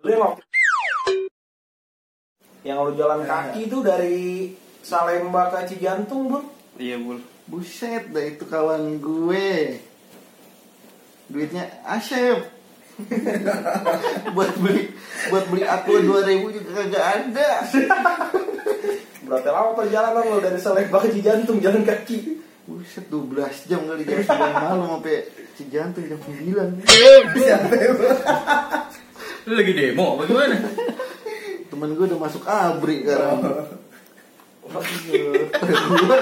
Lu yang waktu yang lu jalan kaki tuh dari Salemba ke Cijantung, Bro. Iya, Bul. Buset dah itu kawan gue. Duitnya Asep. buat beli buat beli aku 2000 juga kagak ada. Berarti lama perjalanan lo dari Salemba ke Cijantung jalan kaki. Buset 12 jam kali jam 9 malam sampai Cijantung jam 9. Lu lagi demo apa gimana? Temen gue udah masuk abri sekarang. Gue